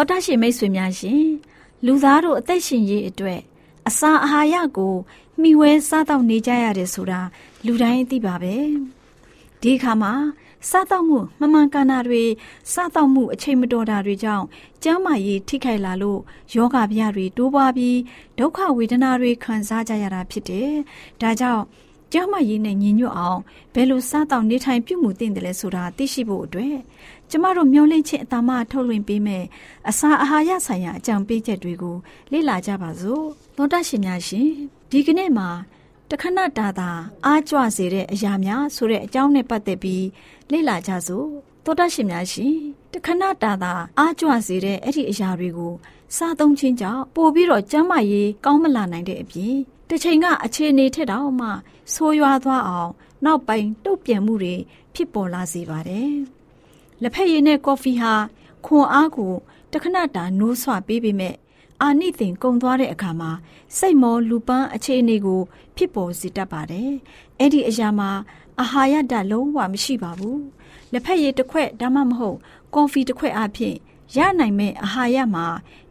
တော်တရှိမိတ်ဆွေများရှင်လူသားတို့အသက်ရှင်ရေးအတွက်အစာအာဟာရကိုမှီဝဲစားတော့နေကြရတယ်ဆိုတာလူတိုင်းသိပါပဲဒီအခါမှာစားတော့မှုမမှန်ကန်တာတွေစားတော့မှုအချိန်မတော်တာတွေကြောင့်ကျန်းမာရေးထိခိုက်လာလို့ယောဂဗျာတွေတိုးပွားပြီးဒုက္ခဝေဒနာတွေခံစားကြရတာဖြစ်တယ်။ဒါကြောင့် ကျန်းမာရေးနဲ့ညီညွတ်အောင်ဘယ်လိုစားတော့နေထိုင်ပြုမှုသင့်တယ်လဲဆိုတာသိရှိဖို့အတွက်ကျမတို့မျှဝင့်ခြင်းအတမထုတ်လွှင့်ပေးမယ်အစာအာဟာရဆိုင်ရာအကြံပေးချက်တွေကိုလေ့လာကြပါစို့။သောတရှင်များရှင်ဒီကနေ့မှာတခဏတာတာအားကြွစေတဲ့အရာများဆိုတဲ့အကြောင်းနဲ့ပတ်သက်ပြီးလေ့လာကြစို့သောတရှင်များရှင်တခဏတာတာအားကြွစေတဲ့အဲ့ဒီအရာတွေကိုစားသုံးခြင်းကြောင့်ပို့ပြီးတော့ကျန်းမာရေးကောင်းမလာနိုင်တဲ့အပြင် တစ်ချိန်ကအခြေအနေထက်တော့မှဆိုးရွားသွားအောင် နောက်ပိုင်းတုတ်ပြန်မှုတွေဖြစ်ပေါ်လာစေပါတယ်လက်ဖက်ရည်နဲ့ကော်ဖီဟာခွန်အားကိုတခဏတာနိုးဆွပေးပေမဲ့အာနိသင်ကုံသွားတဲ့အခါမှာစိတ်မောလူပန်းအခြေအနေကို ဖြစ်ပေါ်စေတတ်ပါတယ်။အဲ့ဒီအရာမှာအာဟာရဓာတ်လုံးဝမရှိပါဘူး။လက်ဖက်ရည်တစ်ခွက်ဒါမှမဟုတ် ကော်ဖီတစ်ခွက်အပြင်ရနိုင်မဲ့အာဟာရမှာ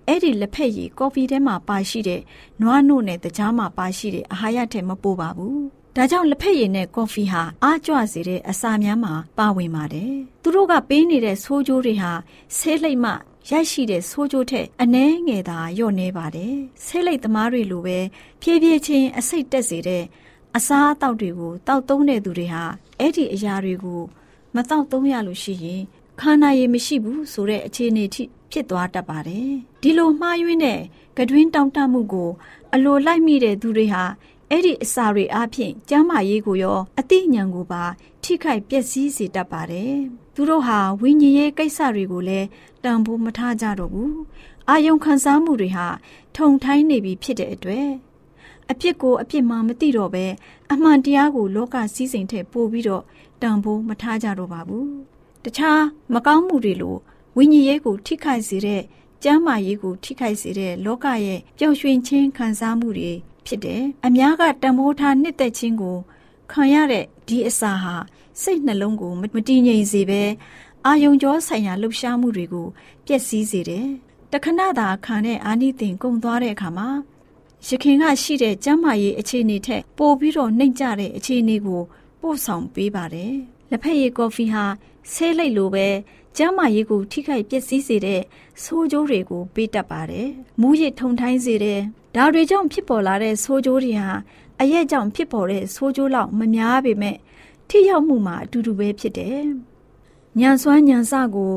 အဲ့ဒီလက်ဖက်ရည်ကော်ဖီထဲမှာပါရှိတဲ့နွားနို့နဲ့တကြားမှာပါရှိတဲ့အာဟာရထက်မပိုပါဘူး။ဒါကြောင့်လက်ဖက်ရည်နဲ့ကော်ဖီဟာအားကြွစေတဲ့အစာများမှာပါဝင်ပါတယ်။သူတို့ကပေးနေတဲ့ဆိုးကျိုးတွေဟာဆေးလိပ်မှရရှိတဲ့ဆိုးကျိုးထက်အနှဲငယ်သာလျော့နေပါတယ်။ဆေးလိပ်သမားတွေလိုပဲဖြည်းဖြည်းချင်းအစိတ်တက်စေတဲ့အစားအသောက်တွေကိုတောက်သုံးတဲ့သူတွေဟာအဲ့ဒီအရာတွေကိုမတောက်သုံးရလို့ရှိရင် ခန္ဓာရည်မရှိဘူးဆိုတဲ့အခြေအနေထိဖြစ်သွားတတ်ပါတယ်။ဒီလိုမှားယွင်းတဲ့ကတွင်းတောင့်တမှုကို အလိုလိုက်မိတဲ့သူတွေဟာအဲ့ဒီအစာတွေအပြင်ကျန်းမာရေးကိုရောအသိဉာဏ်ကိုပါ ထိခိုက်ပျက်စီးစေတတ်ပါတယ်။သူတို့ဟာဝိညာဉ်ရေးကိစ္စတွေကိုလည်းတန်ဖိုးမထားကြတော့ဘူး။အာယုံခံစားမှုတွေဟာထုံထိုင်းနေပြီဖြစ်တဲ့အတွက်အပြစ်ကိုအပြစ်မှမသိတော့ပဲအမှန်တရားကိုလောကစည်းစိမ်ထက်ပိုပြီးတော့တန်ဖိုးမထားကြတော့ပါဘူး။ တခြားမကောင်းမှုတွေလိုဝိညာဉ်ရေးကိုထိခိုက်စေတဲ့ကျမ်းမာရေးကိုထိခိုက်စေတဲ့လောကရဲ့ပျော်ရွှင်ခြင်းခံစားမှုတွေဖြစ်တယ်။အများကတံမိုးထားနှစ်သက်ခြင်းကိုခံရတဲ့ဒီအစာဟာစိတ်နှလုံးကိုမတည်ငြိမ်စေဘဲအာယုံကြောဆိုင်ရာလှုပ်ရှားမှုတွေကိုပျက်စီးစေတယ်။တခဏသာခံတဲ့အာနိသင်ကုန်သွားတဲ့အခါမှာရခင်ကရှိတဲ့ကျမ်းမာရေးအခြေအနေထက်ပိုပြီးတော့နှိမ့်ကျတဲ့အခြေအနေကိုပို့ဆောင်ပေးပါတယ်။ လက်ဖက်ရည်ကော်ဖီဟာဆဲလိုက်လိုပဲကျမ်းမာရေးကိုထိခိုက်ပျက်စီးစေတဲ့ဆိုးကျိုးတွေကိုပေးတတ်ပါတယ်။မူးယစ်ထုံထိုင်းစေတဲ့ဒါတွေကြောင့်ဖြစ်ပေါ်လာတဲ့ဆိုးကျိုးတွေဟာအရက်ကြောင့်ဖြစ်ပေါ်တဲ့ဆိုးကျိုးလောက်မများပေမဲ့ထိရောက်မှုမှာအတူတူပဲဖြစ်တယ်။ညံစွမ်းညံစကို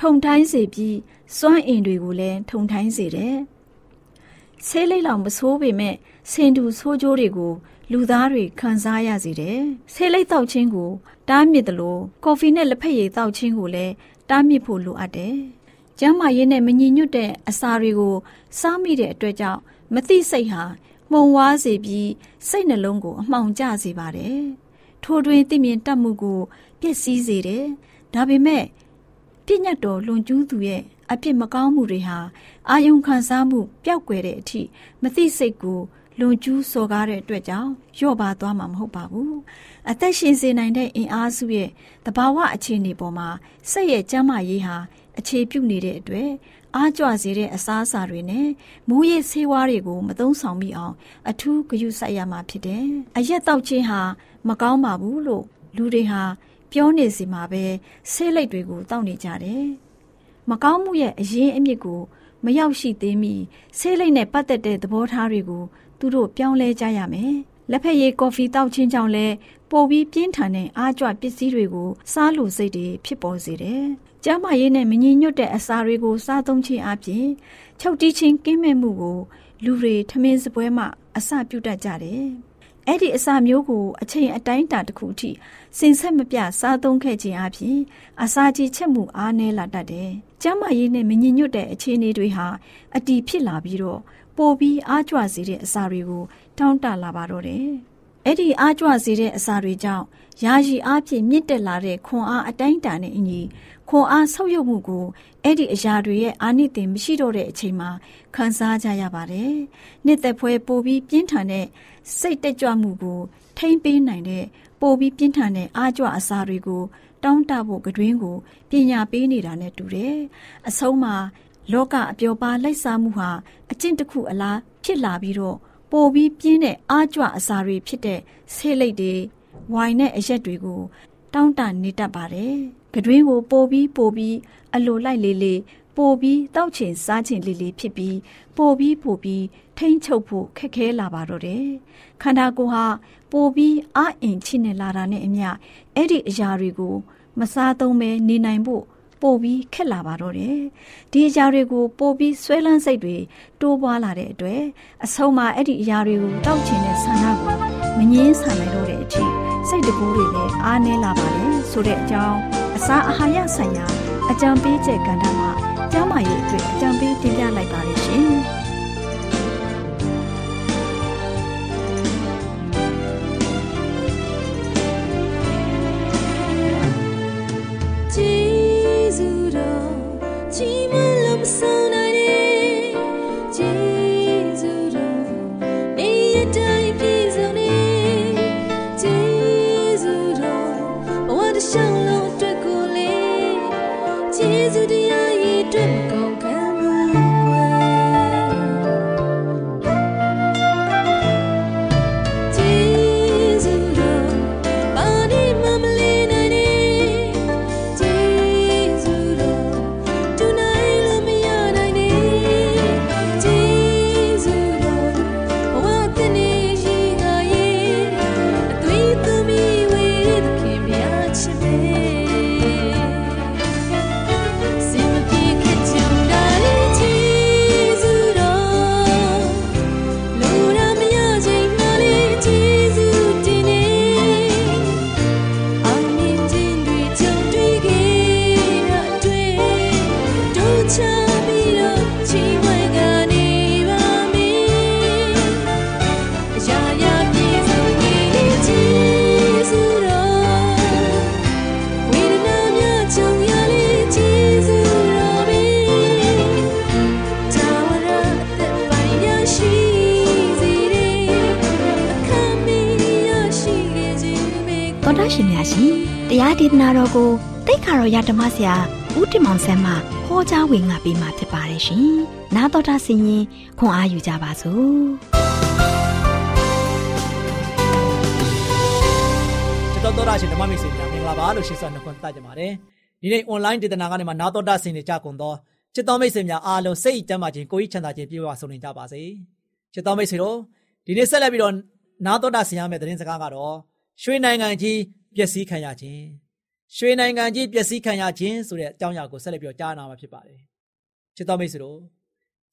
ထုံထိုင်းစေပြီးစွမ်းအင်တွေကိုလည်းထုံထိုင်းစေတယ်။ဆေးလိမ့်လောက်မဆိုးပေမဲ့စင်တူဆိုးကျိုးတွေကို လူသားတွေခံစားရစေတယ်။ဆေးလိမ့်တောက်ခြင်းကိုတားမြစ်တယ်လို့ကော်ဖီနဲ့လက်ဖက်ရည်တောက်ခြင်းကိုလည်းတားမြစ်ဖို့လိုအပ်တယ်။ကျန်းမာရေးနဲ့မညီညွတ်တဲ့အစာတွေကိုစားမိတဲ့အတွက်ကြောင့်မသိစိတ်ဟာမှုံဝါးစေပြီးစိတ်နှလုံးကိုအမှောင်ကျစေပါတယ်။ထိုတွင်သိမြင်တတ်မှုကိုပျက်စီးစေတယ်။ဒါပေမဲ့ပြည့်ညတ်တော်လွန်ကျူးသူရဲ့အပြစ်မကောင်းမှုတွေဟာအာယုံခံစားမှုပျောက်ကွယ်တဲ့အထိမသိစိတ်ကို လွန်ကျူးစော်ကားတဲ့အတွက်ကြောင့်လျော့ပါသွားမှာမဟုတ်ပါဘူး။အသက်ရှင်စေနိုင်တဲ့အင်အားစုရဲ့တဘာဝအခြေအနေပေါ်မှာစိတ်ရဲ့ကျန်းမာရေးဟာအခြေပြုနေတဲ့အတွက်အားကြွစေတဲ့အစားအစာတွေနဲ့မူးယစ်ဆေးဝါးတွေကိုမသုံးဆောင်မိအောင် အထူးဂရုစိုက်ရမှာဖြစ်တယ်။အရက်တောက်ခြင်းဟာမကောင်းပါဘူးလို့လူတွေဟာပြောနေစီမှာပဲဆေးလိပ်တွေကိုတောက်နေကြတယ်။မကောင်းမှုရဲ့အရင်အမြစ်ကိုမရောက်ရှိသေးမီဆေးလိပ်နဲ့ပတ်သက်တဲ့သဘောထားတွေကို သူတို့ပြောင်းလဲကြရမယ်။လက်ဖက်ရည်ကော်ဖီတောက်ခြင်းကြောင့်လည်းပိုပြီးပြင်းထန်တဲ့အားကြွပစ္စည်းတွေကိုစားလို့စိတ်တွေဖြစ်ပေါ်စေတယ်။ကျန်းမာရေးနဲ့မညီညွတ်တဲ့အစာတွေကိုစားသုံးခြင်းအပြင်ချုပ်တီးခြင်းကင်းမဲ့မှုကိုလူတွေထမင်းစပွဲမှအစပြုတတ်ကြတယ်။အဲ့ဒီအစာမျိုးကိုအချိန်အတိုင်းအတာတစ်ခုထိစင်ဆက်မပြစားသုံးခဲ့ခြင်းအပြင်အစာကြီးချက်မှုအားနည်းလာတတ်တယ်။ကျန်းမာရေးနဲ့မညီညွတ်တဲ့အခြေအနေတွေဟာအတီးဖြစ်လာပြီးတော့ ပိုပြီးအားကြွစေတဲ့အစာတွေကိုတောင်းတလာပါတော့တယ်။အဲ့ဒီအားကြွစေတဲ့အစာတွေကြောင့်ယာယီအားဖြင့်မြင့်တက်လာတဲ့ခွန်အားအတိုင်းအတာနဲ့အညီခွန်အားဆုပ်ယုပ်မှုကိုအဲ့ဒီအရာတွေရဲ့အာနိသင်မရှိတော့တဲ့အချိန်မှာခံစားကြရပါတယ်။နှစ်သက်ဖွဲပိုပြီးပြင်းထန်တဲ့စိတ်တက်ကြွမှုကိုထိမ့်ပေးနိုင်တဲ့ပိုပြီးပြင်းထန်တဲ့အားကြွအစာတွေကိုတောင်းတဖို့ကတွင်ကိုပညာပေးနေတာနဲ့တူတယ်။အဆုံးမှာ လောကအပျော်ပါလိုက်စားမှုဟာအကျင့်တစ်ခုအလားဖြစ်လာပြီးတော့ပိုပြီးပြင်းတဲ့အားကြွအစာတွေဖြစ်တဲ့ဆေးလိပ်တွေဝိုင်နဲ့အရက်တွေကိုတောင်းတနေတတ်ပါတယ်။ကတွင်းကိုပိုပြီးပိုပြီးအလိုလိုက်လေးလေးပိုပြီးတောက်ချင်စားချင်လေးလေးဖြစ်ပြီးပိုပြီးပိုပြီးထိမ့်ချုပ်ဖို့ခက်ခဲလာပါတော့တယ်။ခန္ဓာကိုယ်ဟာပိုပြီးအအင်ချိနေလာတာနဲ့အမျှအဲ့ဒီအရာတွေကို မစားသုံးပဲနေနိုင်ဖို့ ပိုပြီးခက်လာပါတော့တယ်။ဒီအရာတွေကိုပိုပြီးဆွဲလန်းစိတ်တွေတိုးပွားလာတဲ့အတွက်အဆုံးမှာအဲ့ဒီအရာတွေကိုတောက်ချင်တဲ့ဆန္ဒကိုမငင်းဆန်နိုင်တော့တဲ့အထိစိတ်တကူတွေလည်းအားနည်းလာပါတယ်ဆိုတဲ့အကြောင်းအစာအာဟာရဆိုင်ရာအကြံပေးချက်ကဏ္ဍမှာကျန်းမာရေးအတွက်အကြံပေးတင်ပြလိုက်ပါရရှင်။ကျေးဇူးတရားဤအတွက်မကောင်း ရှင်များရှင်တရားဒေသနာတော်ကိုတိတ်ခါတော်ရဓမ္မဆရာဦးတင်မောင်ဆန်းမှဟောကြားဝင်ငါပေးมาဖြစ်ပါတယ်ရှင်။နာတော်တာဆင်ရင်ခွန်အားယူကြပါစို့။ကျွန်တော်တော်တာရှင်ဓမ္မမိတ်ဆွေများမင်္ဂလာပါလို့ရှိစွာနှုတ်ခွန်းတတ်ကြပါတယ်။ဒီနေ့ online ဒေသနာကနေမှာနာတော်တာဆင်နေကြကုန်သောချစ်တော်မိတ်ဆွေများအားလုံးစိတ်ကြမ်းပါခြင်းကိုယ်ကြီးချမ်းသာခြင်းပြည့်ဝဆုံးနေကြပါစေ။ချစ်တော်မိတ်ဆွေတို့ဒီနေ့ဆက်လက်ပြီးတော့နာတော်တာဆင်ရမယ့်သတင်းစကားကတော့ ရွှေနိုင်ငံကြီးပျက်စီးခံရခြင်းရွှေနိုင်ငံကြီးပျက်စီးခံရခြင်းဆိုတဲ့အကြောင်းအရာကိုဆက်လက်ပြီးတော့ကြားနာမှာဖြစ်ပါတယ်။ချစ်တော်မိတ်ဆွေတို့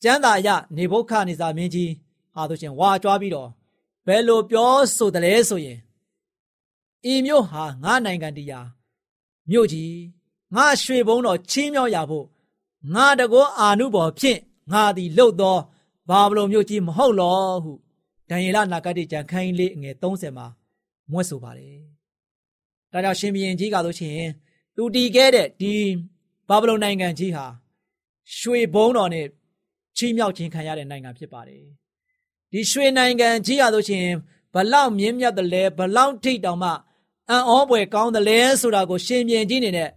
ကျမ်းသာအရနေဘုခနေစာမင်းကြီးဟာဆိုရှင်ဝါကြွားပြီးတော့ဘယ်လိုပြောဆိုတယ်လဲဆိုရင်ဤမြို့ဟာငါနိုင်ငံတရားမြို့ကြီးငါရွှေဘုံတော်ချင်းမြောက်ရဖို့ငါတကောအာနုဘော်ဖြင့်ငါသည်လှုပ်သောဘာဗလုန်မြို့ကြီးမဟုတ်လောဟုဒံယေလနာဂတိကျမ်းခန်းကြီးလေးအငယ်30မှာ မွဲ့ဆိုပါတယ်။ဒါကြောင့်ရှင်ဘုရင်ကြီးကဆိုရှင်သူတည်ခဲ့တဲ့ဒီဘာဗလုန်နိုင်ငံကြီးဟာရွှေဘုံတော်နဲ့ချီးမြှောက်ခြင်းခံရတဲ့နိုင်ငံဖြစ်ပါတယ်။ဒီရွှေနိုင်ငံကြီးဟာဆိုရှင်ဘလောက်မြင့်မြတ်တယ်လဲဘလောက်ထိတ်တောင်မှအံ့ဩဖွယ်ကောင်းတယ်လဲဆိုတာကိုရှင်ဘုရင်ကြီးနေနဲ့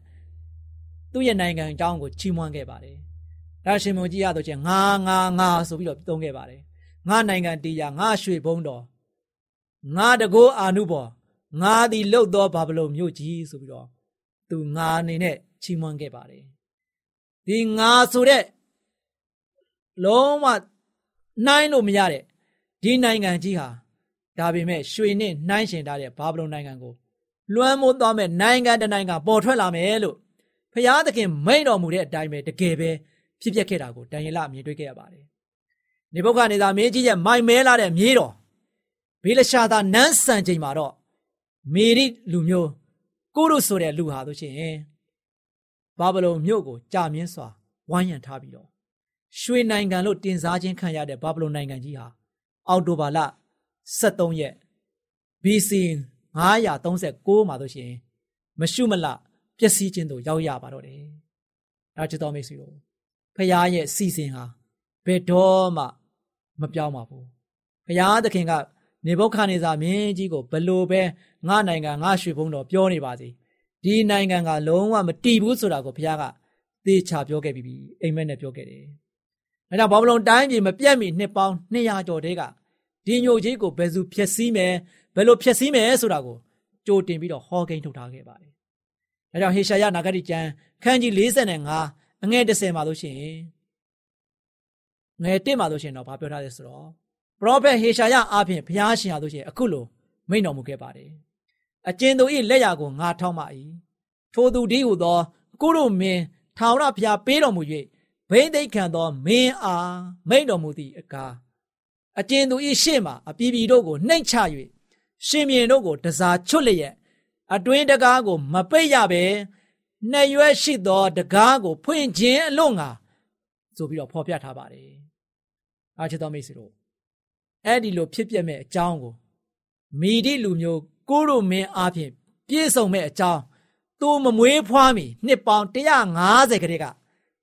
သူ့ရဲ့နိုင်ငံအကြောင်းကိုချီးမွမ်းခဲ့ပါတယ်။ဒါရှင်ဘုရင်ကြီးရဆိုချင်းငါငါငါဆိုပြီးတော့သုံးခဲ့ပါတယ်။ငါနိုင်ငံတရားငါရွှေဘုံတော် ငါတကိုးအာနုဘော်ငါသည်လှုပ်သောဘာဗလုန်မြို့ကြီးဆိုပြီးတော့သူငါအနေနဲ့ချီးမွမ်းခဲ့ပါတယ်ဒီငါဆိုတဲ့လုံးဝနိုင်လို့မရတဲ့ဒီနိုင်ငံကြီးဟာဒါပေမဲ့ရွှေနဲ့နှိုင်းရှင်ထားတဲ့ဘာဗလုန်နိုင်ငံကိုလွှမ်းမိုးသွားမဲ့နိုင်ငံတနိုင်ငံပေါ်ထွက်လာမယ်လို့ဖျားသခင်မိန့်တော်မူတဲ့အတိုင်းပဲတကယ်ပဲဖြစ်ပျက်ခဲ့တာကိုတန်ရလမြင်တွေ့ခဲ့ရပါတယ်။နေဘုခနေသာမင်းကြီးရဲ့မိုင်မဲလာတဲ့မြေတော် ဘေလရှာသာနန်းဆန်ချိန်မှာတော့မေရိလူမျိုးကိုရုဆိုတဲ့လူဟာဆိုရှင်ဘာဗလုန်မြို့ကိုကြာမြင့်စွာဝိုင်းရံထားပြီးတော့ရွှေနိုင်ငံလို့တင်စားခြင်းခံရတဲ့ဘာဗလုန်နိုင်ငံကြီးဟာအောက်တိုဘာလ23ရက် BC 939မှာဆိုရှင်မရှုမလပျက်စီးခြင်းတို့ရောက်ရပါတော့တယ်။ဒါချစ်တော်မိတ်ဆွေတို့ဖခင်ရဲ့စီစဉ်ဟာဘယ်တော့မှမပြောင်းပါဘူး။ဖခင်သခင်က နေဘုခါနေစာမင်းကြီးကိုဘလို့ပဲငါနိုင်ငံငါရွှေဘုံတော်ပြောနေပါစေဒီနိုင်ငံကလုံးဝမတည်ဘူးဆိုတာကိုဘုရားကသေချာပြောခဲ့ပြီးပြီအိမ်မက်နဲ့ပြောခဲ့တယ်။ဒါကြောင့်ဘာဘလုံတိုင်းပြည်မပြတ်မီနှစ်ပေါင်း200ကျော်တည်းကဒီညိုကြီးကိုဘယ်သူဖျက်ဆီးမယ်ဘယ်လိုဖျက်ဆီးမယ်ဆိုတာကိုကြိုတင်ပြီးတော့ဟောကိန်းထုတ်ထားခဲ့ပါတယ်။ဒါကြောင့်ဟေရှာယနာဂတိကျမ်းခန်းကြီး45အငယ်30မှာလို့ရှိရင်ငယ်1မှာလို့ရှိရင်တော့ဘာပြောထားလဲဆိုတော့ ပရောဖက်ဟေရှာယအားဖြင့်ဘုရားရှင်ဟာဆိုရှင်အခုလိုမိန့်တော်မူခဲ့ပါတယ်အကျဉ်သူ၏လက်ရာကိုငါထောက်မှ၏ထိုသူဒီဟုသောကိုရိုမင်းထာဝရဘုရားပေးတော်မူ၍ဘိသိက်ခံသောမင်းအားမိန့်တော်မူသည့်အကားအကျဉ်သူ၏ရှေ့မှအပြည်ပြည်တို့ကိုနှိမ့်ချ၍ရှင်မြင်တို့ကိုတစားချွတ်လျက်အတွင်းတကားကိုမပိတ်ရဘဲနှစ်ရွက်ရှိသောတကားကိုဖွင့်ခြင်းအလို့ငါဆိုပြီးတော့ဖော်ပြထားပါတယ်အားချစ်တော်မိတ်ဆွေတို့ အဲ့ဒီလိုဖြစ်ပျက်မဲ့အကြောင်းကိုမိဒီလူမျိုးကိုရိုမင်းအားဖြင့်ပြည့်စုံမဲ့အကြောင်းသူမမွေးဖွားမီနှစ်ပေါင်း150ခရစ်က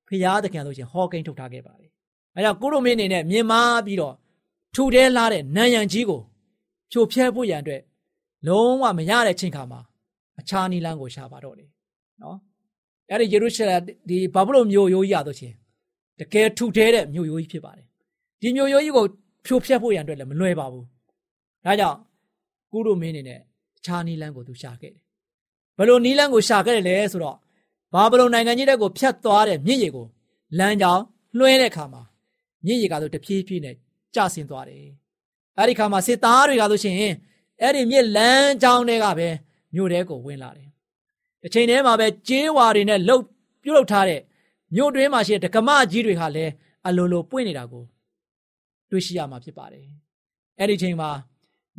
ဖျားသခင်ဆိုရှင်ဟောကိန်းထုတ်ထားခဲ့ပါတယ်။အဲကြောင့်ကိုရိုမင်းအနေနဲ့မြင်မာပြီးတော့ထူထဲလာတဲ့နံရံကြီးကိုဖြိုဖျက်ဖို့ရန်အတွက်လုံးဝမရတဲ့ချိန်ခါမှာအခြားနီလန်းကိုရှာပါတော့တယ်။နော်။အဲ့ဒီယေရုရှလင်ဒီဘာဗလုန်မြို့ရိုးကြီးရတော့ချင်းတကယ်ထူထဲတဲ့မြို့ရိုးကြီးဖြစ်ပါတယ်။ဒီမြို့ရိုးကြီးကို ဖြိုဖျက်ဖို့ရန်အတွက်လည်းမလွယ်ပါဘူး။ဒါကြောင့်ကုရုမင်းအနေနဲ့အခြားနီလန်းကိုသူရှာခဲ့တယ်။ဘယ်လိုနီလန်းကိုရှာခဲ့တယ်လဲဆိုတော့ဘာဗလုန်နိုင်ငံကြီးတဲ့ကိုဖျက်သွားတဲ့မြစ်ရေကိုလမ်းကြောင်းလွှဲတဲ့အခါမှာမြစ်ရေကဆိုတဖြည်းဖြည်းနဲ့ကျဆင်းသွားတယ်။အဲဒီခါမှာစစ်သားတွေကဆိုရှင်အဲ့ဒီမြစ်လမ်းကြောင်းတွေကပဲမြို့ထဲကိုဝင်လာတယ်။တစ်ချိန်တည်းမှာပဲကျေးဝါတွေနဲ့လှုပ်ပြုတ်လုပ်ထားတဲ့မြို့တွင်းမှာရှိတဲ့ဒကမကြီးတွေဟာလည်းအလိုလိုပွင့်နေတာကို တွေ့ရှိရမှာဖြစ်ပါတယ်။အဲ့ဒီချိန်မှာ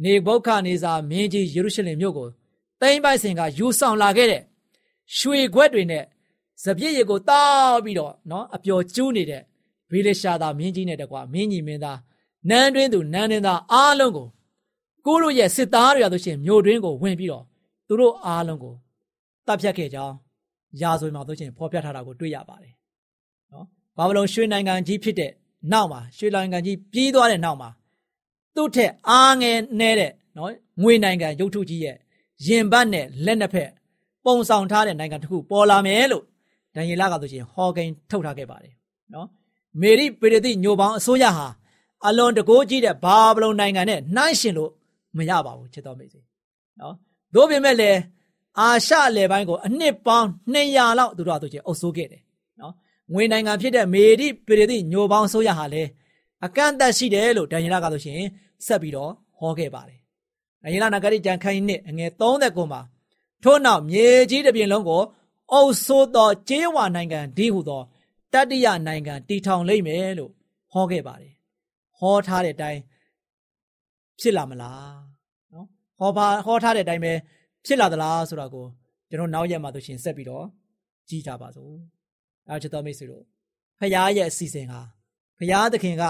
နေဘုခနေစာမင်းကြီးယေရုရှလင်မြို့ကိုတိမ့်ပိုက်စင်ကယူဆောင်လာခဲ့တဲ့ရွှေခွက်တွေနဲ့စပြည့်ရည်ကိုတောက်ပြီးတော့နော်အပျော်ကျူးနေတဲ့ဗီလရှာသာမင်းကြီးနဲ့တကွာမင်းကြီးမင်းသားနန်းတွင်းသူနန်းတွင်းသားအားလုံးကိုကိုတို့ရဲ့စစ်သားတွေရလို့ရှိရင်မြို့တွင်းကိုဝင်ပြီးတော့သူတို့အားလုံးကိုတပ်ဖြတ်ခဲ့ကြောင်းရာဇဝင်မှာဆိုရှင်ဖော်ပြထားတာကိုတွေ့ရပါတယ်နော်ဘာဗလုန်ရွှေနိုင်ငံကြီးဖြစ်တဲ့ နောက်မှာရွှေနိုင်ငံကြီးပြီးသွားတဲ့နောက်မှာသူ့ထက်အားငယ်နေတဲ့နော်ငွေနိုင်ငံရုပ်ထုကြီးရဲ့ရင်ဘတ်နဲ့လက်နှစ်ဖက်ပုံဆောင်ထားတဲ့နိုင်ငံတစ်ခုပေါ်လာမယ်လို့ဒံယေလကဆိုရှင်ဟောကိန်းထုတ်ထားခဲ့ပါတယ်နော်မေရိပေရတိညိုပေါင်းအစိုးရဟာအလွန်တကိုးကြီးတဲ့ဘာဗလုန်နိုင်ငံနဲ့နှိုင်းရှင်လို့မရပါဘူးချစ်တော်မိတ်ဆွေနော်သို့ပေမဲ့လည်းအာရှအလယ်ပိုင်းကိုအနှစ်ပေါင်း200လောက်သူတို့အတူချင်းအုပ်စိုးခဲ့တယ်နော် ငွေနိုင်ငံဖြစ်တဲ့မေရိပေရတိညိုပေါင်းအစိုးရဟာလည်းအကန့်အသတ်ရှိတယ်လို့ဒံယေလကဆိုရှင်ဆက်ပြီးတော့ဟောခဲ့ပါတယ်ဒံယေလနဂရိကြံခိုင်းနှစ်အငယ်30ကိုမှာထို့နောက်မြေကြီးတစ်ပြင်လုံးကိုအုပ်စိုးသောကျေးဝါနိုင်ငံဒီဟုသောတတိယနိုင်ငံတည်ထောင်လိမ့်မယ်လို့ဟောခဲ့ပါတယ်ဟောထားတဲ့အတိုင်းဖြစ်လာမလားနော်ဟောပါဟောထားတဲ့အတိုင်းပဲဖြစ်လာသလားဆိုတာကိုကျွန်တော်နောက်ရက်မှာဆိုရှင်ဆက်ပြီးတော့ကြည့်ကြပါစို့ အဲချစ်တော်မိတ်ဆွေတို့ဖခင်ရဲ့အစီအစဉ်ဟာဖခင်သခင်က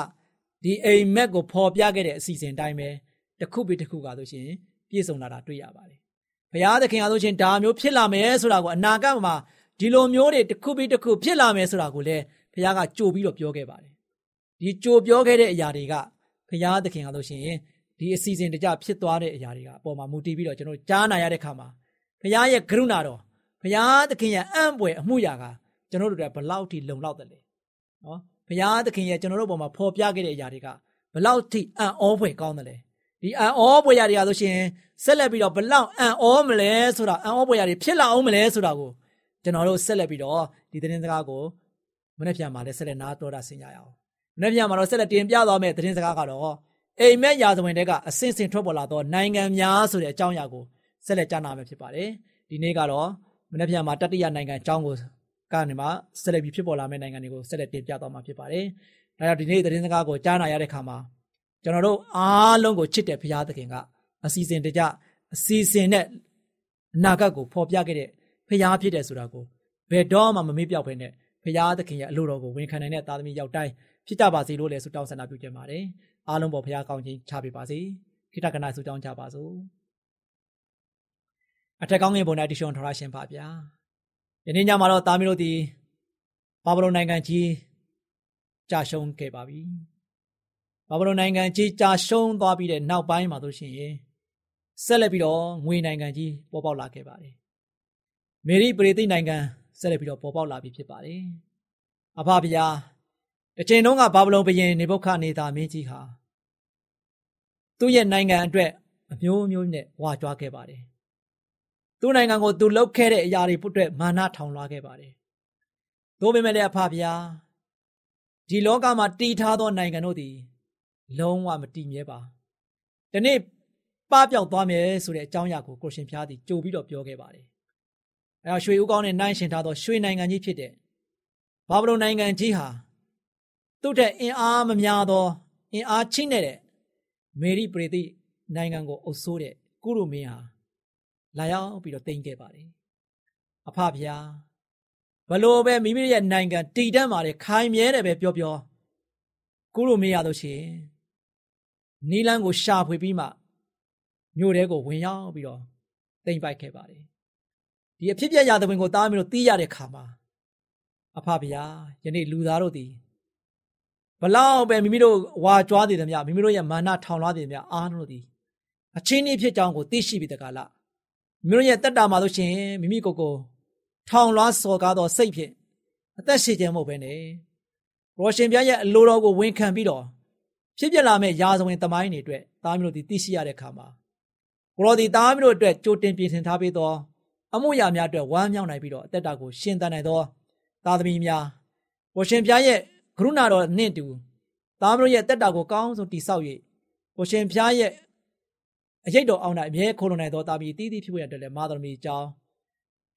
ဒီအိမ်မက်ကိုဖော်ပြခဲ့တဲ့အစီအစဉ်တိုင်းပဲတစ်ခုပြီးတစ်ခုကဆိုရှင်ပြည့်စုံလာတာတွေ့ရပါတယ်ဘုရားသခင်အားဆိုရှင်ဒါမျိုးဖြစ်လာမယ်ဆိုတာကိုအနာဂတ်မှာဒီလိုမျိုးတွေတစ်ခုပြီးတစ်ခုဖြစ်လာမယ်ဆိုတာကိုလည်းဘုရားကကြိုပြီးတော့ပြောခဲ့ပါတယ်ဒီကြိုပြောခဲ့တဲ့အရာတွေကဘုရားသခင်အားဆိုရှင်ဒီအစီအစဉ်တကြဖြစ်သွားတဲ့အရာတွေကအပေါ်မှာမူတည်ပြီးတော့ကျွန်တော်ကြားနာရတဲ့ခါမှာဘုရားရဲ့ကရုဏာတော်ဘုရားသခင်ရဲ့အံ့ဖွယ်အမှုရာက ကျွန်တော်တို့တွေဘလောက်ထိလုံလောက်တယ်လဲနော်ဘုရားသခင်ရဲ့ကျွန်တော်တို့ပေါ်မှာဖော်ပြခဲ့တဲ့အရာတွေကဘလောက်ထိအံ့ဩဖွယ်ကောင်းတယ်လဲဒီအံ့ဩဖွယ်ရာတွေကဆိုရှင်ဆက်လက်ပြီးတော့ဘလောက်အံ့ဩမလဲဆိုတာအံ့ဩဖွယ်ရာတွေဖြစ်လာအောင်မလဲဆိုတာကိုကျွန်တော်တို့ဆက်လက်ပြီးတော့ဒီသတင်းစကားကိုမနေ့ပြန်မှာလည်းဆက်လက်နားတော်တာဆင်ကြရအောင်မနေ့ပြန်မှာတော့ဆက်လက်တင်ပြသွားမယ့်သတင်းစကားကတော့အိမ်မက်ရာဇဝင်တဲကအစင်စင်ထွက်ပေါ်လာသောနိုင်ငံများဆိုတဲ့အကြောင်းအရာကိုဆက်လက်ကြားနာမယ်ဖြစ်ပါတယ်ဒီနေ့ကတော့မနေ့ပြန်မှာတတိယနိုင်ငံအကြောင်းကို ကနေမှဆက်လက်ပြီးဖြစ်ပေါ်လာမယ့်နိုင်ငံတွေကိုဆက်လက်တင်ပြသွားမှာဖြစ်ပါတယ်ဒါကြောင့်ဒီနေ့သတင်းစကားကိုကြားနာရတဲ့ခါမှာကျွန်တော်တို့အားလုံးကိုချစ်တဲ့ဘုရားသခင်ကအစီအစဉ်တကြအစီအစဉ်နဲ့အနာဂတ်ကိုဖော်ပြခဲ့တဲ့ဘုရားဖြစ်တယ်ဆိုတာကိုဘယ်တော့မှမမေ့ပြောက်ဘဲနဲ့ဘုရားသခင်ရဲ့အလိုတော်ကိုဝန်ခံနိုင်တဲ့သားသမီးယောက်တိုင်းဖြစ်ကြပါစေလို့လည်းဆုတောင်းဆန္ဒပြုကြပါတယ်။အားလုံးပေါ်ဘုရားကောင်းခြင်းချပေးပါစေ။ခိတကနာဆုတောင်းကြပါစို့။အထက်ကောင်းငင်ဘုံ၌တရှုံထော်ရရှင်ပါဗျာ။ ယနေ့ညမှာတော့သားမီးတို့ဒီဘာဗလုန်နိုင်ငံကြီးကြာရှုံးခဲ့ပါပြီ။ဘာဗလုန်နိုင်ငံကြီးကြာရှုံးသွားပြီးတဲ့နောက်ပိုင်းမှာဆိုရှင်ဆက်လက်ပြီးတော့ငွေနိုင်ငံကြီးပေါ်ပေါက်လာခဲ့ပါတယ်။မေရိပရိသိနိုင်ငံဆက်လက်ပြီးတော့ပေါ်ပေါက်လာပြီဖြစ်ပါတယ်။အဖဗျာတစ်ချိန်လုံးကဘာဗလုန်ဘုရင်နေဘုခနေသာမင်းကြီးဟာသူ့ရဲ့နိုင်ငံအတွက်အမျိုးမျိုးနဲ့ဝါကြွားခဲ့ပါတယ်။ သူ့နိုင်ငံကိုသူလှုပ်ခဲ့တဲ့အရာတွေအတွက်မာနထောင်လွှားခဲ့ပါတယ်။သို့ပေမဲ့လည်းအဖဗျာဒီလောကမှာတည်ထားသောနိုင်ငံတို့သည် လုံးဝမတည်မြဲပါ။ဒီနေ့ပပျောက်သွားမယ်ဆိုတဲ့အကြောင်းအရာကိုကိုရှင်ဖျားသည်ကြိုပြီးတော့ပြောခဲ့ပါတယ်။အဲတော့ရွှေဦးကောင်းနဲ့နိုင်ရှင်ထားသောရွှေနိုင်ငံကြီးဖြစ်တဲ့ဘာဗလုန်နိုင်ငံကြီးဟာသူ့တဲ့အင်အားမများသောအင်အားချိနေတဲ့မေရီပရိသိနိုင်ငံကိုအုပ်စိုးတဲ့ကုရုမင်းဟာ လာရောက်ပြီးတော့တင်ခဲ့ပါတယ်။အဖဖျားဘလို့ပဲမိမိရဲ့နိုင်ငံတည်တတ်ပါတယ်ခိုင်မြဲတယ်ပဲပြောပြောကုရုမင်းရလို့ရှိရင်နီလန်းကိုရှာဖွေပြီးမှမြို့ထဲကိုဝင်ရောက်ပြီးတော့တိမ်ပိုက်ခဲ့ပါတယ်ဒီအဖြစ်ပြရာသဝင်ကိုတားပြီးတော့တီးရတဲ့ခါမှာအဖဗျာယနေ့လူသားတို့သည်ဘလောက်ပဲမိမိတို့ဝါကြွားသေးတယ်မြမိမိတို့ရဲ့မာနထောင်လွှားသေးတယ်မြအားတို့သည်အချင်းဤဖြစ်ကြောင်းကိုသိရှိပြီးတကလား မိမိတို့ရဲ့တက်တာမှာလို့ရှင်မိမိကိုယ်ကိုထောင်လွှားစော်ကားသောစိတ်ဖြင့်အသက်ရှင်ခြင်းမဟုတ်ဘဲနဲ့ရောရှင်ပြရဲ့အလိုတော်ကိုဝန်ခံပြီးတော့ဖြစ်ပြလာမဲ့ရာဇဝင်သမိုင်းတွေအတွက်သားမျိုးတို့ဒီသိရှိရတဲ့ခါမှာကိုရောဒီသားမျိုးတို့အတွက်ကြိုတင်ပြင်ဆင်ထားပေးသောအမှုရာများအတွက်ဝမ်းမြောက်နိုင်ပြီးတော့အသက်တာကိုရှင်သန်နိုင်သောသားသမီးများကိုရှင်ပြရဲ့ကရုဏာတော်နှင့်တူသားမျိုးရဲ့အသက်တာကိုကောင်းဆုံးတည်ဆောက်၍ကိုရှင်ပြရဲ့ အရေးတော်အောင်၌အမြဲခိုးလုံနိုင်သောသားမီးတည်တည်ဖြစ်ဖို့အတွက်လည်းမာသမီးအကြောင်း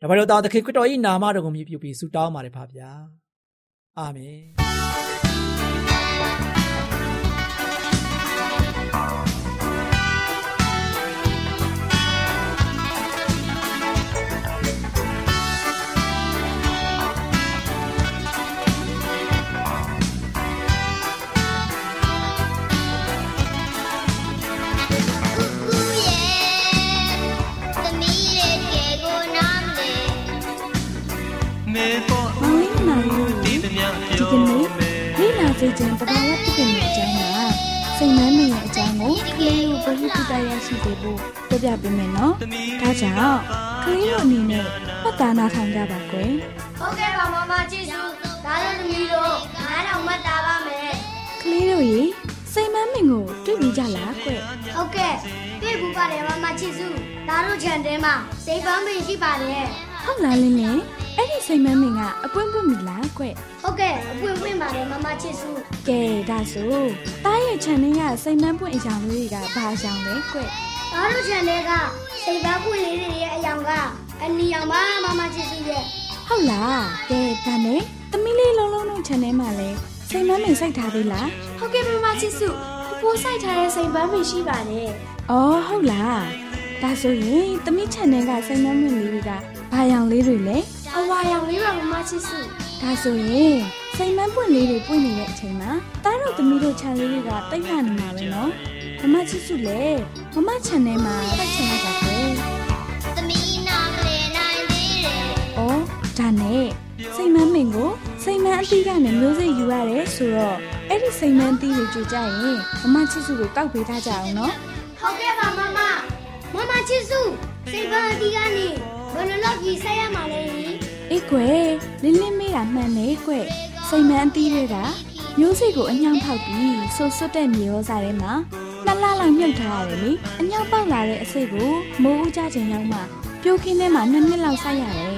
ဒါပေမဲ့သားသခင်ခရစ်တော်၏နာမတော်ကိုမြည်ပြုပြီးဆုတောင်းပါတယ်ဖပါဗျာအာမင် စေခြင်းတဘာဝတည်တဲ့အကြောင်းကစိတ်နှမ်းမိရဲ့အကြောင်းကိုကလေးတို့ဘဝတုတ္တရရှိစေဖို့ပြပြပေးမယ်နော်။ဒါကြောင့်ကလေးတို့အနေနဲ့ပတ်သားနာထောင်ကြပါကွယ်ဟုတ်ကဲ့ပါမမချစ်စုဒါလည်းသမီးတို့ငါးတော့မှတ်တာပါမယ်။ကလေးတို့ရေစိတ်မမင်းကိုတွေ့ပြီးကြလားကွယ်ဟုတ်ကဲ့တွေ့ဘူးပါတယ်မမချစ်စုဒါတို့ခြံထဲမှာစိတ်ပန်းပင်ရှိပါတယ်။ ဟုတ်လားလင်းလင်းအဲ့ဒီစိတ်မမင်းကအပွင့်ပွင့်မိလားကွယ်ဟုတ်ကဲ့အပွင့်ပွင့်ပါတယ်မမချစ်စု။ကဲဒါဆိုတားရဲ့ခြံထဲကစိတ်မပွင့်အရာလေးတွေကဘာအကြောင်းလဲကွယ်ဒါတို့ခြံထဲကစိတ်ပန်းပွင့်လေးတွေရဲ့အယောင်ကအနီရောင်ပါမမချစ်စုရဲ့။ဟုတ်လား။ကဲဒါနဲ့သမီးလေးလုံးလုံးတို့ခြံထဲမှာလဲစိတ်မမင်းစိုက်ထားသေးလား။ဟုတ်ကဲ့မမချစ်စုဖိုးဆိုင်ထားတဲ့စိတ်ပန်းပင်ရှိပါတယ်။အော်ဟုတ်လား။ဒါဆိုရင်သမီး channel ကစိတ်နှမွင့်လေးတွေက ဘာရောင်လေးတွေလဲအဝါရောင်လေးပါမမချစ်စု။ဒါဆိုရင်စိတ်မပွင့်လေးတွေပွင့်နေတဲ့အချိန်မှာတားတို့သမီးတို့ channel လေးတွေကတိတ်ရနေမှာပဲနော်။မမချစ်စုလေမမ channel မှာဖတ်ချင်လိုက်တာပဲသမီးနာမလဲနိုင်သေးတယ်။အော်ဒါနဲ့စိတ်မမင်ကိုစိတ်မအသီးကနေမျိုးစိယူရတယ်ဆိုတော့အဲ့ဒီစိတ်မအသီးတွေကြိုကြရင်မမချစ်စုကိုကောက်ပေးထားကြအောင်နော်။ဟုတ်ကဲ့ပါမမမမချစ်စုစိတ်ပန်းအတီးကနေ ဘယ်လိုလုပ်ပြီးဆက်ရမှာလဲဟင်အေးကွယ်လင်းလင်းမေးတာမှန်နေကွယ်စိတ်မှန်အသီးတွေကမျိုးစိတ်ကိုအညောင်းဖောက်ပြီးဆိုဆွတ်တဲ့မြေရောစားထဲမှာလှလှလောက်မြုပ်ထားရတယ်လေအညောင်းပေါက်လာတဲ့အစိတ်ကိုမိုးဦးကြချိန်ရောက်မှပြိုခင်းထဲမှာနှစ်နှစ်လောက်စိုက်ရတယ်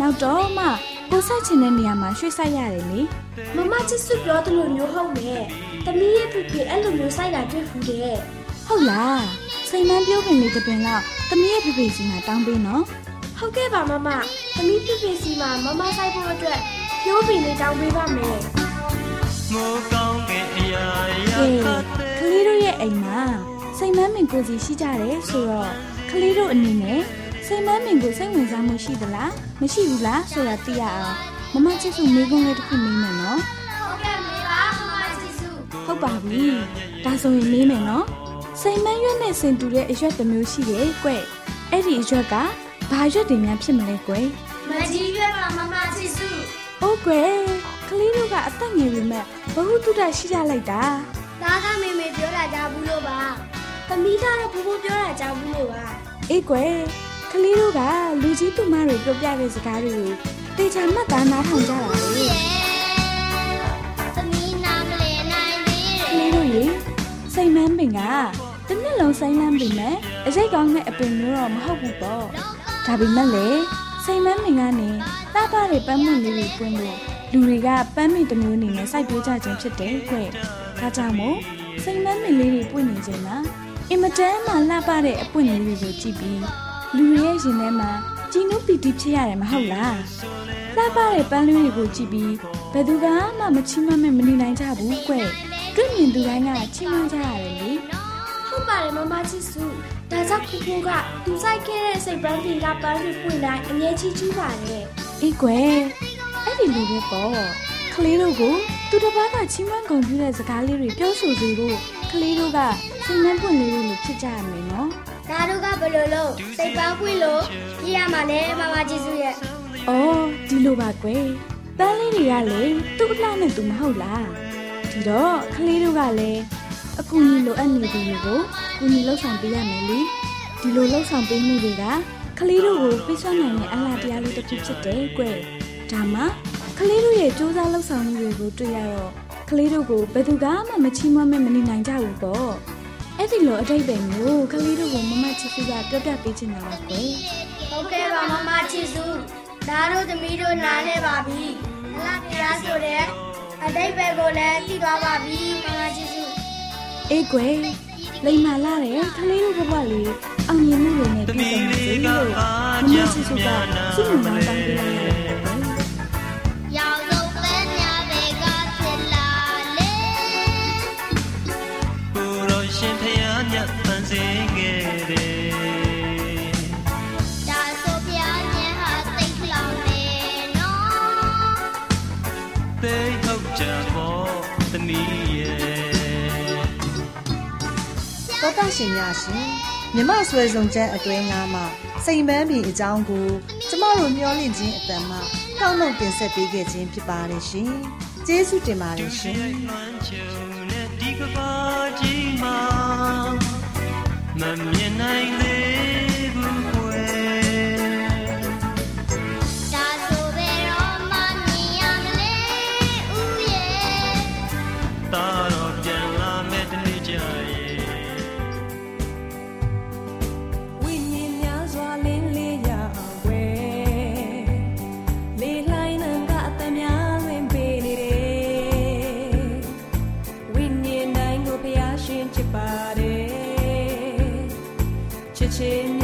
နောက်တော့မှကိုဆက်ချင်တဲ့နေရာမှာရွှေ့စိုက်ရတယ်လေမမချစ်စုပြောသလိုမျိုးဟုတ်မယ်။တမီးရဲ့ဖေဖေအဲ့လိုမျိုးစိုက်တာတွေ့ဖူးတယ်ဟုတ်လားစိတ်မှန်ပြုံးပင်လေးတစ်ပင်လောက်သမီးရဲ့ဖေဖေစီမှာတောင်းပေးနော်။ ဟုတ်ကဲ့ပါမမ။တမီးဖေဖေစီမှာမမစိုက်ဖို့အတွက်ပြိုးပင်လေးတောင်းပေးပါမယ်မိုးကောင်းတဲ့အရာရာကဲကလေးတို့ရဲ့အိမ်မှာစိတ်မမင်ကိုစီရှိကြတယ်ဆိုတော့ကလေးတို့အနေနဲ့စိတ်မမင်ကိုစိတ်ဝင်စားမှုရှိသလားမရှိဘူးလားဆိုတာသိရအောင်မမချစ်စုမိကုန်းလေးတစ်ခုမေးမယ်နော်။ဟုတ်ကဲ့မေပါမမချစ်စုဟုတ်ပါပြီဒါဆိုရင်မေးမယ်နော်စိတ်မရွက်နဲ့စင်တူတဲ့အရွက်တစ်မျိုးရှိတယ်ကွအဲ့ဒီအရွက်က ဘာရွက်တွေများဖြစ်မလဲကွ။မကြီးရွက်ပါမမချစ်စုအိုးကွကလေးတို့ကအသက်ငယ်ပေမဲ့ဘ ഹു တုတရှိကြလိုက်တာ။ဒါကမေမေပြောတာကြားဘူးလို့ပါ။တမီးကတော့ဘိုးဘိုးပြောတာကြားဘူးလို့ပါအေးကွယ်ကလေးတို့ကလူကြီးသူမတွေပြောပြတဲ့စကားတွေကိုတေချာမှတ်သားနားထောင်ကြတာလေ။တမီးနာမလဲနိုင်သေးကလေးတို့ရေစိတ်မန်းပင်ကတစ်နှစ်လုံးစိတ်လန်းပင်မဲ့အစိတ်ကောင်းတဲ့အပင်မျိုးတော့မဟုတ်ဘူးပေါ့ ဒါပေမဲ့လေစိတ်မန်းပင်ကနေလှပတဲ့ပန်းမွင့်လေးတွေပွင့်လို့လူတွေကပန်းမင်တစ်မျိုးအနေနဲ့စိုက်ပျိုးကြခြင်းဖြစ်တယ်ကွဒါကြောင့်မို့စိတ်မန်းပင်လေးတွေပွင့်နေခြင်းမှာအင်မတန်မှလှပတဲ့အပွင့်လေးတွေကိုကြည့်ပြီးလူတွေရဲ့ရင်ထဲမှာကြည်နုပီတိဖြစ်ရတယ်မဟုတ်လားလှပတဲ့ပန်းလေးတွေကိုကြည့်ပြီးဘယ်သူကမှမချီးမွမ်းမဲ့မနေနိုင်ကြဘူးကွတွေ့မြင်သူတိုင်းကချီးမွမ်းကြရတယ်လေ။ ဟုတ်ပါတယ်မမချစ်စု။ဒါကြောင့်ဖူဖူကသူစိုက်ခဲ့တဲ့စိတ်ပန်းပင်ကပန်းတွေပွင့်တိုင်းအငြင်းချီးကျူးပါတယ်အေးကွယ်အဲ့ဒီလိုပဲပေါ့ကလေးတို့ကိုသူတစ်ပါးကချီးမွမ်းဂုဏ်ပြုတဲ့စကားလေးတွေပြောဆိုစေဖို့ကလေးတို့ကစိတ်နှမ်းပွင့်လေးတွေလိုဖြစ်ကြရမယ်နော်။ဒါတို့ကဘယ်လိုလုပ်စိတ်ပန်းပွင့်လို့ပြရမှာလဲမမချစ်စုရဲ့အော်ဒီလိုပါကွယ်ပန်းလေးတွေကလေသူ့အလှနဲ့သူမဟုတ်လားဒီတော့ကလေးတို့ကလည်း အကူအညီလိုအပ်နေသူတွေကိုကူညီလှုပ်ဆောင်ပေးရမယ်လေဒီလိုလှုပ်ဆောင်ပေးမှုတွေကကလေးတို့ကိုပြည့်စုံနိုင်တဲ့အလားတရားလေးတစ်ခုဖြစ်တယ်ကွယ်ဒါမှကလေးတို့ရဲ့စူးစမ်းလှုပ်ဆောင်မှုတွေကိုတွေ့ရတော့ကလေးတို့ကိုဘယ်သူကမှမချီးမွမ်းမဲ့မနေနိုင်ကြဘူးပေါ့အဲ့ဒီလိုအတိတ်ပဲမျိုးကလေးတို့ကိုမမချစ်စုကပြောပြပေးချင်တာပါကွယ်ဟုတ်ကဲ့ပါမမချစ်စုဒါတို့သမီးတို့နားလဲပါပြီအလားတရားဆိုတဲ့အတိတ်ပဲကိုလည်းသိသွားပါပြီမမချစ်စု အေးကွယ်လိမ္မာလာတဲ့ကလေးတို့ဘဝလေးအောင်မြင်မှုတွေနဲ့ပြည့်စုံပါစေလို့မမချစ်စုကစုံမတောင်းပေးလိုက်ရတယ်ကွယ်ရောင်စုံပန်းများပဲကဖြစ်လာလေကိုရောရှင်ဖျားမြတ်ပန်းစင် တောတာရှင်များရှင်မြမဆွဲဆောင်ချက်အတွဲငါမှာစိန်ပန်းပင်အကြောင်းကိုကျမတို့မျှော်လင့်ခြင်းအတန်မှကောက်နှုတ်တင်ဆက်ပေးခဲ့ခြင်းဖြစ်ပါတယ်ရှင်ကျေးဇူးတင်ပါတယ်ရှင်လွမ်းချုံနဲ့ဒီက တော်